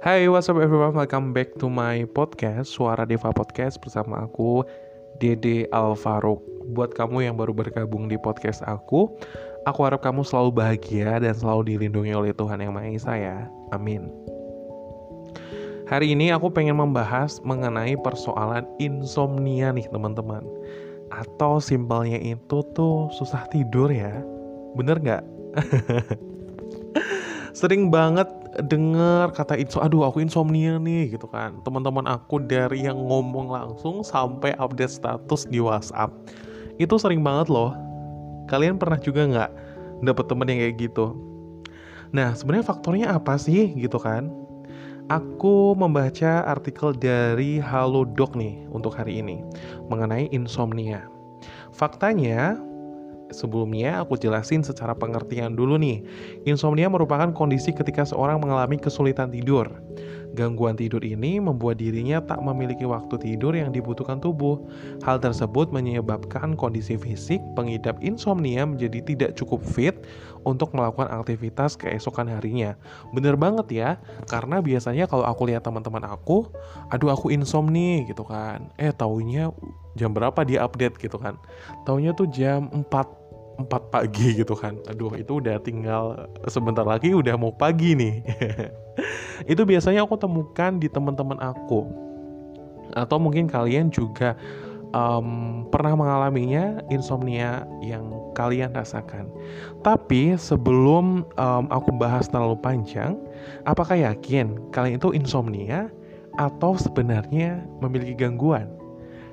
Hai, what's up everyone? Welcome back to my podcast Suara Deva Podcast bersama aku Dede Alvaro. Buat kamu yang baru bergabung di podcast aku, aku harap kamu selalu bahagia dan selalu dilindungi oleh Tuhan Yang Maha Esa ya. Amin. Hari ini aku pengen membahas mengenai persoalan insomnia nih teman-teman. Atau simpelnya itu tuh susah tidur ya. Bener nggak? Sering banget denger kata itu aduh aku insomnia nih gitu kan. Teman-teman aku dari yang ngomong langsung sampai update status di WhatsApp. Itu sering banget loh. Kalian pernah juga nggak dapet temen yang kayak gitu? Nah sebenarnya faktornya apa sih gitu kan? Aku membaca artikel dari Halodoc nih untuk hari ini mengenai insomnia. Faktanya Sebelumnya aku jelasin secara pengertian dulu nih. Insomnia merupakan kondisi ketika seorang mengalami kesulitan tidur. Gangguan tidur ini membuat dirinya tak memiliki waktu tidur yang dibutuhkan tubuh. Hal tersebut menyebabkan kondisi fisik pengidap insomnia menjadi tidak cukup fit untuk melakukan aktivitas keesokan harinya. Bener banget ya, karena biasanya kalau aku lihat teman-teman aku, aduh aku insomnia gitu kan. Eh taunya jam berapa dia update gitu kan. Taunya tuh jam 4 4 pagi gitu kan aduh itu udah tinggal sebentar lagi udah mau pagi nih itu biasanya aku temukan di teman-teman aku atau mungkin kalian juga um, pernah mengalaminya insomnia yang kalian rasakan. Tapi sebelum um, aku bahas terlalu panjang, apakah yakin kalian itu insomnia atau sebenarnya memiliki gangguan?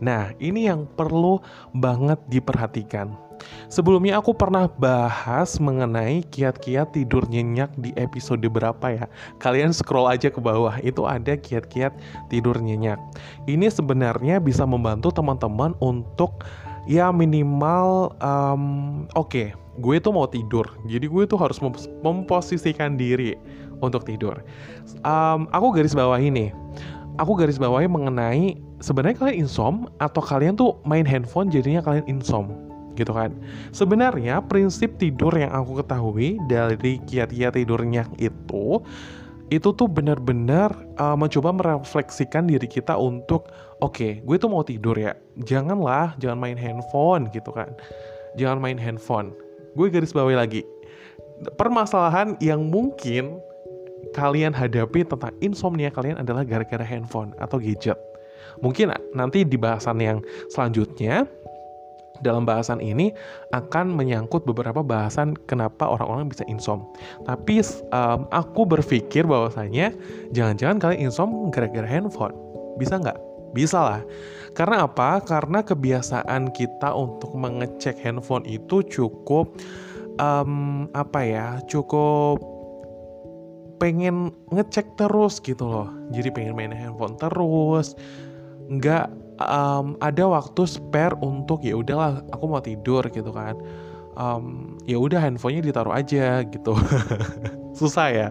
Nah, ini yang perlu banget diperhatikan. Sebelumnya aku pernah bahas mengenai kiat-kiat tidur nyenyak di episode berapa ya. Kalian scroll aja ke bawah, itu ada kiat-kiat tidur nyenyak. Ini sebenarnya bisa membantu teman-teman untuk ya minimal um, oke, okay, gue tuh mau tidur. Jadi gue tuh harus mem memposisikan diri untuk tidur. Um, aku garis bawah ini. Aku garis bawahi mengenai sebenarnya kalian insom atau kalian tuh main handphone jadinya kalian insom gitu kan. Sebenarnya prinsip tidur yang aku ketahui dari kiat-kiat tidurnya itu itu tuh benar-benar uh, mencoba merefleksikan diri kita untuk oke, okay, gue tuh mau tidur ya. Janganlah, jangan main handphone gitu kan. Jangan main handphone. Gue garis bawahi lagi. Permasalahan yang mungkin kalian hadapi tentang insomnia kalian adalah gara-gara handphone atau gadget. Mungkin nanti di bahasan yang selanjutnya dalam bahasan ini akan menyangkut beberapa bahasan kenapa orang-orang bisa insom. Tapi um, aku berpikir bahwasanya jangan-jangan kalian insom gara-gara handphone. Bisa nggak? Bisa lah. Karena apa? Karena kebiasaan kita untuk mengecek handphone itu cukup um, apa ya? Cukup pengen ngecek terus gitu loh. Jadi pengen main handphone terus. Nggak um, ada waktu spare untuk ya udahlah aku mau tidur gitu kan. Um, ya udah handphonenya ditaruh aja gitu. Susah ya.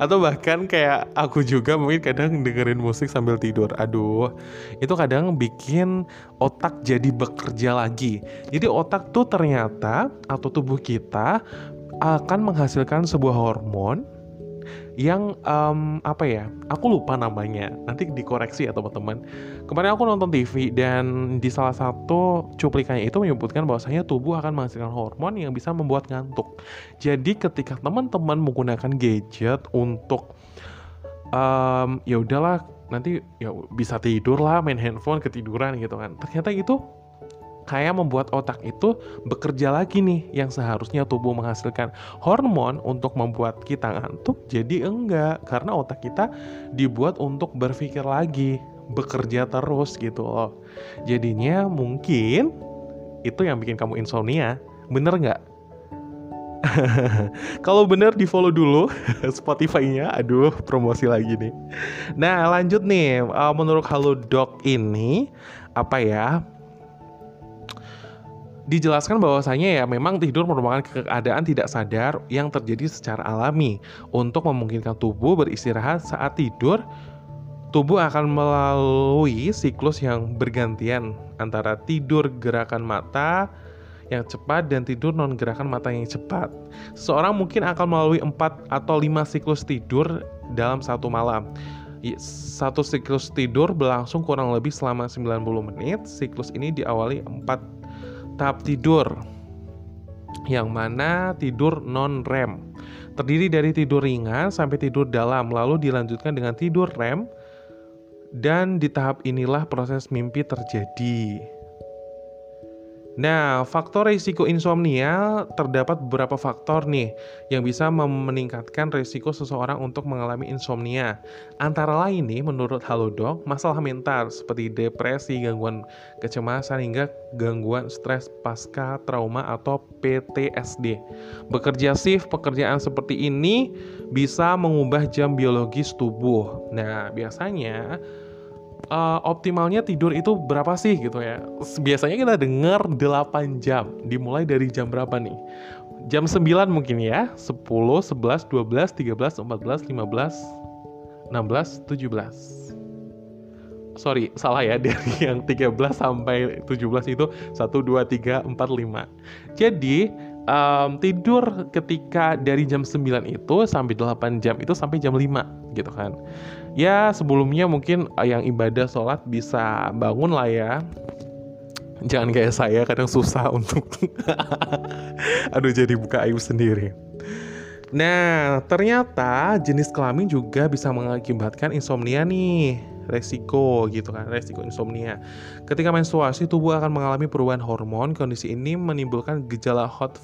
Atau bahkan kayak aku juga mungkin kadang dengerin musik sambil tidur. Aduh itu kadang bikin otak jadi bekerja lagi. Jadi otak tuh ternyata atau tubuh kita akan menghasilkan sebuah hormon yang um, apa ya aku lupa namanya. Nanti dikoreksi ya teman-teman. Kemarin aku nonton TV dan di salah satu cuplikannya itu menyebutkan bahwasanya tubuh akan menghasilkan hormon yang bisa membuat ngantuk. Jadi ketika teman-teman menggunakan gadget untuk um, ya udahlah nanti ya bisa tidur lah main handphone ketiduran gitu kan. Ternyata itu kayak membuat otak itu bekerja lagi nih yang seharusnya tubuh menghasilkan hormon untuk membuat kita ngantuk jadi enggak karena otak kita dibuat untuk berpikir lagi bekerja terus gitu loh jadinya mungkin itu yang bikin kamu insomnia bener nggak Kalau bener di follow dulu Spotify-nya. Aduh, promosi lagi nih. Nah, lanjut nih. Uh, menurut Halodoc ini apa ya? Dijelaskan bahwasanya ya memang tidur merupakan keadaan tidak sadar yang terjadi secara alami. Untuk memungkinkan tubuh beristirahat saat tidur, tubuh akan melalui siklus yang bergantian antara tidur gerakan mata yang cepat dan tidur non gerakan mata yang cepat. Seseorang mungkin akan melalui 4 atau 5 siklus tidur dalam satu malam. Satu siklus tidur berlangsung kurang lebih selama 90 menit. Siklus ini diawali 4 tahap tidur. Yang mana tidur non REM. Terdiri dari tidur ringan sampai tidur dalam, lalu dilanjutkan dengan tidur REM dan di tahap inilah proses mimpi terjadi. Nah, faktor risiko insomnia terdapat beberapa faktor nih yang bisa meningkatkan risiko seseorang untuk mengalami insomnia. Antara lain nih, menurut Halodoc, masalah mental seperti depresi, gangguan kecemasan hingga gangguan stres pasca trauma atau PTSD. Bekerja shift pekerjaan seperti ini bisa mengubah jam biologis tubuh. Nah, biasanya uh, optimalnya tidur itu berapa sih gitu ya? Biasanya kita dengar 8 jam. Dimulai dari jam berapa nih? Jam 9 mungkin ya. 10, 11, 12, 13, 14, 15, 16, 17 sorry salah ya dari yang 13 sampai 17 itu 1 2 3 4 5 jadi um, tidur ketika dari jam 9 itu sampai 8 jam itu sampai jam 5 gitu kan ya sebelumnya mungkin eh, yang ibadah sholat bisa bangun lah ya. Jangan kayak saya kadang susah untuk aduh jadi buka aib sendiri. Nah ternyata jenis kelamin juga bisa mengakibatkan insomnia nih. Resiko gitu kan resiko insomnia. Ketika menstruasi tubuh akan mengalami perubahan hormon. Kondisi ini menimbulkan gejala hot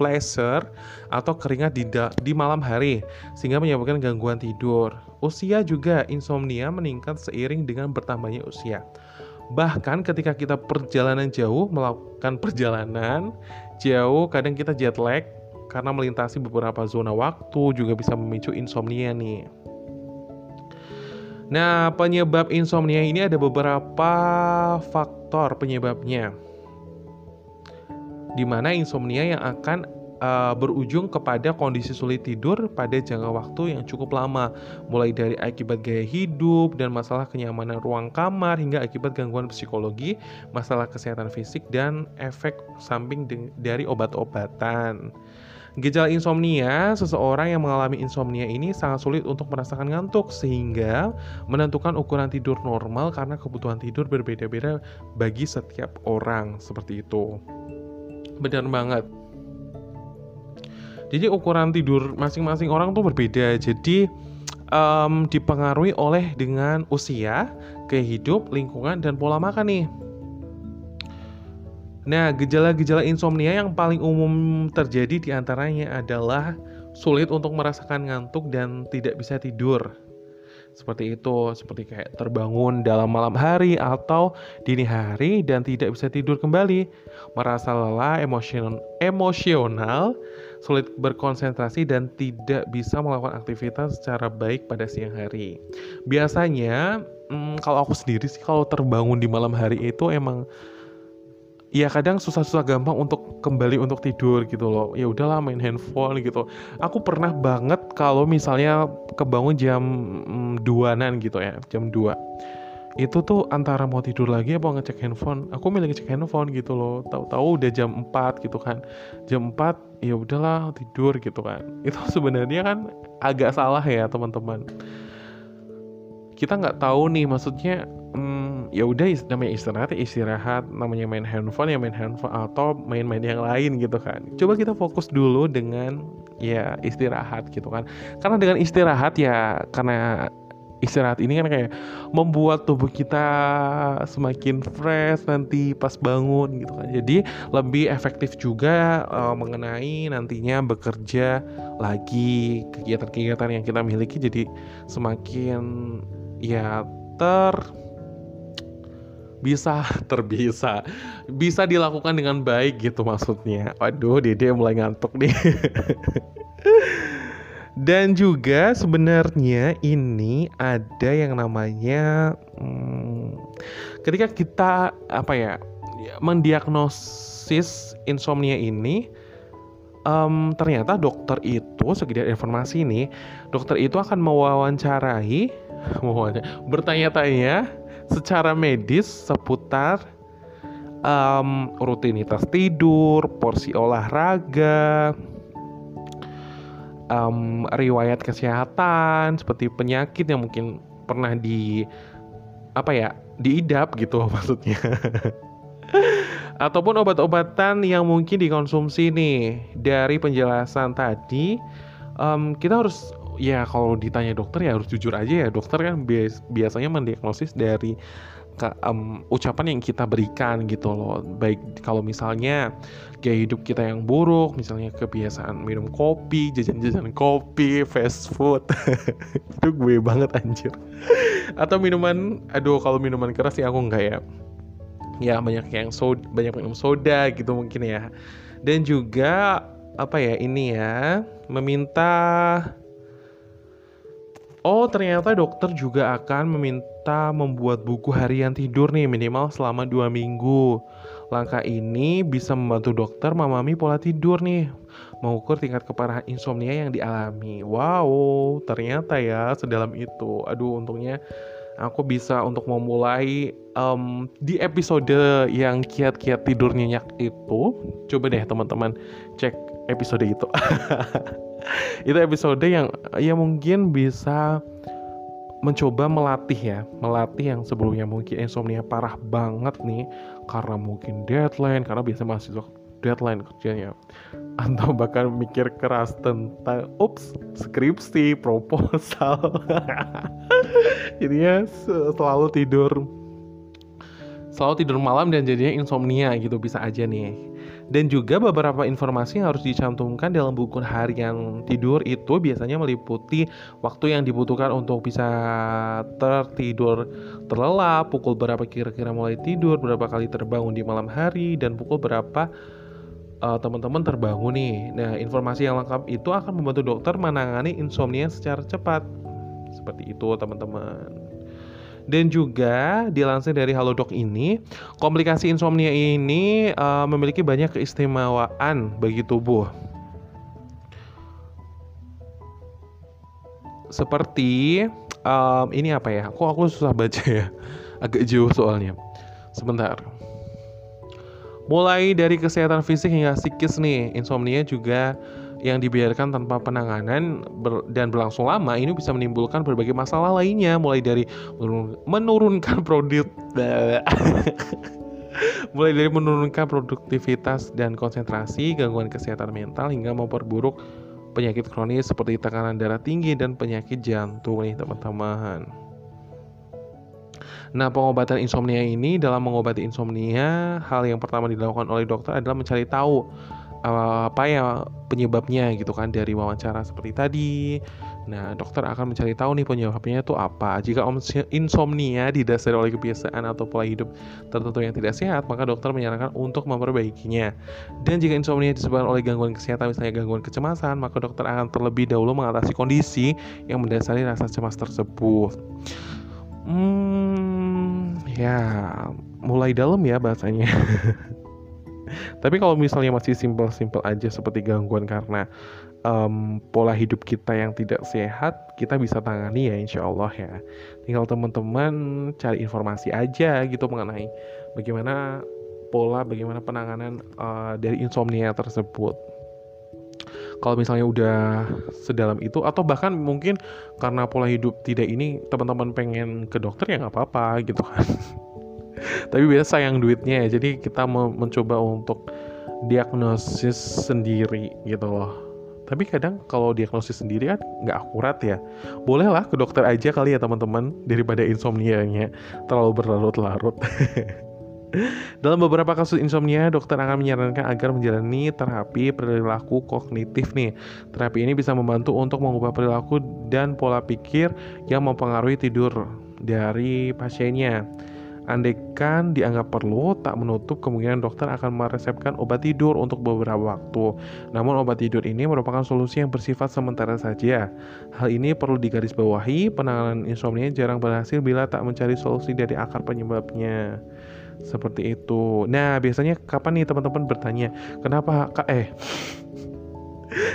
flasher atau keringat di, di malam hari sehingga menyebabkan gangguan tidur. Usia juga insomnia meningkat seiring dengan bertambahnya usia. Bahkan ketika kita perjalanan jauh melakukan perjalanan jauh kadang kita jet lag karena melintasi beberapa zona waktu juga bisa memicu insomnia nih. Nah, penyebab insomnia ini ada beberapa faktor penyebabnya di mana insomnia yang akan uh, berujung kepada kondisi sulit tidur pada jangka waktu yang cukup lama, mulai dari akibat gaya hidup dan masalah kenyamanan ruang kamar hingga akibat gangguan psikologi, masalah kesehatan fisik dan efek samping dari obat-obatan. Gejala insomnia, seseorang yang mengalami insomnia ini sangat sulit untuk merasakan ngantuk sehingga menentukan ukuran tidur normal karena kebutuhan tidur berbeda-beda bagi setiap orang. Seperti itu benar banget. Jadi ukuran tidur masing-masing orang tuh berbeda. Jadi um, dipengaruhi oleh dengan usia gaya hidup lingkungan dan pola makan nih. Nah, gejala-gejala insomnia yang paling umum terjadi di antaranya adalah sulit untuk merasakan ngantuk dan tidak bisa tidur seperti itu seperti kayak terbangun dalam malam hari atau dini hari dan tidak bisa tidur kembali. Merasa lelah emosional emosional sulit berkonsentrasi dan tidak bisa melakukan aktivitas secara baik pada siang hari. Biasanya hmm, kalau aku sendiri sih kalau terbangun di malam hari itu emang ya kadang susah-susah gampang untuk kembali untuk tidur gitu loh. Ya udahlah main handphone gitu. Aku pernah banget kalau misalnya kebangun jam mm, 2 gitu ya jam 2 itu tuh antara mau tidur lagi apa ngecek handphone? Aku milih ngecek handphone gitu loh. Tahu-tahu udah jam 4 gitu kan. Jam 4 ya udahlah tidur gitu kan. Itu sebenarnya kan agak salah ya teman-teman. Kita nggak tahu nih maksudnya ya udah namanya istirahat ya istirahat namanya main handphone ya main handphone atau main-main yang lain gitu kan. Coba kita fokus dulu dengan ya istirahat gitu kan. Karena dengan istirahat ya karena istirahat ini kan kayak membuat tubuh kita semakin fresh nanti pas bangun gitu kan. Jadi lebih efektif juga uh, mengenai nantinya bekerja lagi. Kegiatan-kegiatan yang kita miliki jadi semakin ya ter bisa terbisa. Bisa dilakukan dengan baik gitu maksudnya. Waduh dede mulai ngantuk nih. Dan juga sebenarnya ini ada yang namanya hmm, ketika kita apa ya mendiagnosis insomnia ini um, ternyata dokter itu sekedar informasi ini dokter itu akan mewawancarai bertanya-tanya secara medis seputar um, rutinitas tidur, porsi olahraga, um, riwayat kesehatan seperti penyakit yang mungkin pernah di apa ya diidap gitu maksudnya. Ataupun obat-obatan yang mungkin dikonsumsi nih dari penjelasan tadi um, kita harus ya kalau ditanya dokter ya harus jujur aja ya. Dokter kan bias, biasanya mendiagnosis dari ke, um, ucapan yang kita berikan gitu loh. Baik kalau misalnya gaya hidup kita yang buruk misalnya kebiasaan minum kopi jajan-jajan kopi fast food. Itu gue banget anjir. Atau minuman aduh kalau minuman keras sih aku enggak ya. Ya banyak yang soda banyak minum soda gitu mungkin ya. Dan juga apa ya ini ya meminta Oh, ternyata dokter juga akan meminta membuat buku harian tidur nih minimal selama dua minggu. Langkah ini bisa membantu dokter memahami pola tidur nih, mengukur tingkat keparahan insomnia yang dialami. Wow, ternyata ya sedalam itu. Aduh, untungnya aku bisa untuk memulai um, di episode yang kiat-kiat tidur nyenyak itu. Coba deh teman-teman cek episode itu. itu episode yang ya mungkin bisa mencoba melatih ya melatih yang sebelumnya mungkin insomnia parah banget nih karena mungkin deadline karena biasa mahasiswa deadline kerjanya. Atau bahkan mikir keras tentang ups skripsi proposal. Jadinya selalu tidur selalu tidur malam dan jadinya insomnia gitu bisa aja nih dan juga beberapa informasi yang harus dicantumkan dalam buku harian tidur itu biasanya meliputi waktu yang dibutuhkan untuk bisa tertidur terlelap, pukul berapa kira-kira mulai tidur, berapa kali terbangun di malam hari, dan pukul berapa uh, teman-teman terbangun nih. Nah, informasi yang lengkap itu akan membantu dokter menangani insomnia secara cepat. Seperti itu, teman-teman. Dan juga dilansir dari Halodoc ini, komplikasi insomnia ini uh, memiliki banyak keistimewaan bagi tubuh. Seperti um, ini apa ya? Aku aku susah baca ya, agak jauh soalnya. Sebentar. Mulai dari kesehatan fisik hingga psikis nih, insomnia juga yang dibiarkan tanpa penanganan ber, dan berlangsung lama ini bisa menimbulkan berbagai masalah lainnya mulai dari menurunkan produk mulai dari menurunkan produktivitas dan konsentrasi, gangguan kesehatan mental hingga memperburuk penyakit kronis seperti tekanan darah tinggi dan penyakit jantung nih teman-teman. Nah, pengobatan insomnia ini dalam mengobati insomnia, hal yang pertama dilakukan oleh dokter adalah mencari tahu apa ya penyebabnya gitu kan dari wawancara seperti tadi. Nah, dokter akan mencari tahu nih penyebabnya itu apa. Jika insomnia didasari oleh kebiasaan atau pola hidup tertentu yang tidak sehat, maka dokter menyarankan untuk memperbaikinya. Dan jika insomnia disebabkan oleh gangguan kesehatan, misalnya gangguan kecemasan, maka dokter akan terlebih dahulu mengatasi kondisi yang mendasari rasa cemas tersebut. Hmm, ya mulai dalam ya bahasanya. Tapi kalau misalnya masih simpel-simpel aja seperti gangguan karena um, pola hidup kita yang tidak sehat, kita bisa tangani ya insya Allah ya. Tinggal teman-teman cari informasi aja gitu mengenai bagaimana pola, bagaimana penanganan uh, dari insomnia tersebut. Kalau misalnya udah sedalam itu atau bahkan mungkin karena pola hidup tidak ini teman-teman pengen ke dokter ya nggak apa-apa gitu kan. tapi biasa sayang duitnya ya jadi kita mencoba untuk diagnosis sendiri gitu loh tapi kadang kalau diagnosis sendiri kan nggak akurat ya bolehlah ke dokter aja kali ya teman-teman daripada insomnia-nya terlalu berlarut-larut Dalam beberapa kasus insomnia, dokter akan menyarankan agar menjalani terapi perilaku kognitif nih. Terapi ini bisa membantu untuk mengubah perilaku dan pola pikir yang mempengaruhi tidur dari pasiennya. Andaikan dianggap perlu, tak menutup kemungkinan dokter akan meresepkan obat tidur untuk beberapa waktu. Namun obat tidur ini merupakan solusi yang bersifat sementara saja. Hal ini perlu digarisbawahi, penanganan insomnia jarang berhasil bila tak mencari solusi dari akar penyebabnya. Seperti itu. Nah, biasanya kapan nih teman-teman bertanya, kenapa kak eh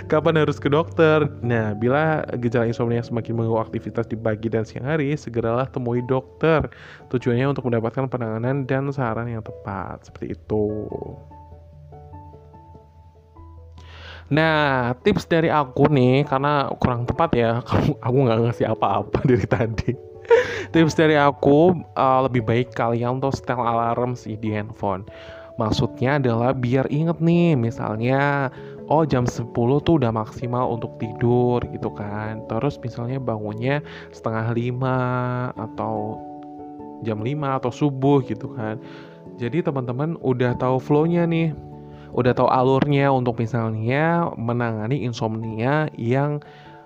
Kapan harus ke dokter? Nah, bila gejala insomnia semakin mengganggu aktivitas di pagi dan siang hari, segeralah temui dokter. Tujuannya untuk mendapatkan penanganan dan saran yang tepat. Seperti itu. Nah, tips dari aku nih, karena kurang tepat ya, aku nggak ngasih apa-apa dari tadi. tips dari aku, uh, lebih baik kalian tuh setel alarm sih di handphone. Maksudnya adalah biar inget nih, misalnya, oh jam 10 tuh udah maksimal untuk tidur gitu kan. Terus misalnya bangunnya setengah lima atau jam 5 atau subuh gitu kan. Jadi teman-teman udah tahu flow-nya nih udah tahu alurnya untuk misalnya menangani insomnia yang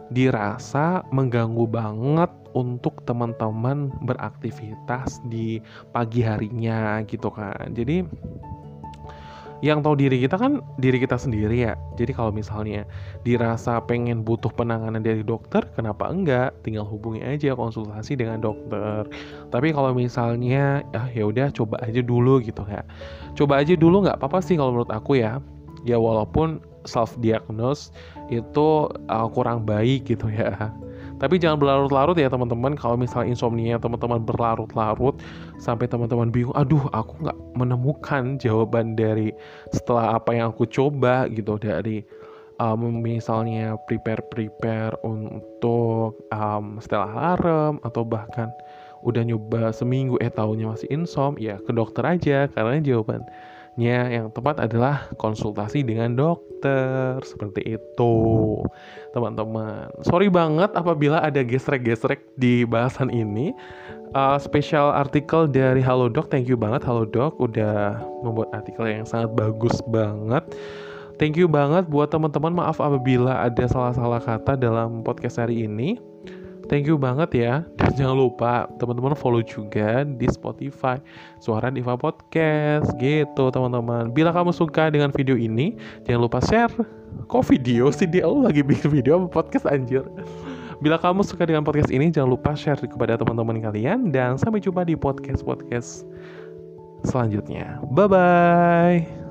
dirasa mengganggu banget untuk teman-teman beraktivitas di pagi harinya gitu kan. Jadi yang tahu diri kita kan diri kita sendiri ya. Jadi kalau misalnya dirasa pengen butuh penanganan dari dokter, kenapa enggak? Tinggal hubungi aja konsultasi dengan dokter. Tapi kalau misalnya ah ya udah coba aja dulu gitu ya. Coba aja dulu nggak apa-apa sih kalau menurut aku ya. Ya walaupun self diagnose itu uh, kurang baik gitu ya tapi jangan berlarut-larut ya teman-teman. Kalau misalnya insomnia teman-teman berlarut-larut sampai teman-teman bingung, aduh aku nggak menemukan jawaban dari setelah apa yang aku coba gitu dari um, misalnya prepare prepare untuk um, setelah alarm atau bahkan udah nyoba seminggu eh tahunya masih insom ya ke dokter aja karena jawaban yang tepat adalah konsultasi dengan dokter seperti itu teman-teman sorry banget apabila ada gesrek-gesrek di bahasan ini uh, spesial artikel dari Halodoc thank you banget Halodoc udah membuat artikel yang sangat bagus banget Thank you banget buat teman-teman. Maaf apabila ada salah-salah kata dalam podcast hari ini. Thank you banget ya. Dan jangan lupa teman-teman follow juga di Spotify Suara Diva Podcast gitu teman-teman. Bila kamu suka dengan video ini, jangan lupa share. Kok video sih dia lu lagi bikin video apa podcast anjir. Bila kamu suka dengan podcast ini, jangan lupa share kepada teman-teman kalian dan sampai jumpa di podcast-podcast selanjutnya. Bye bye.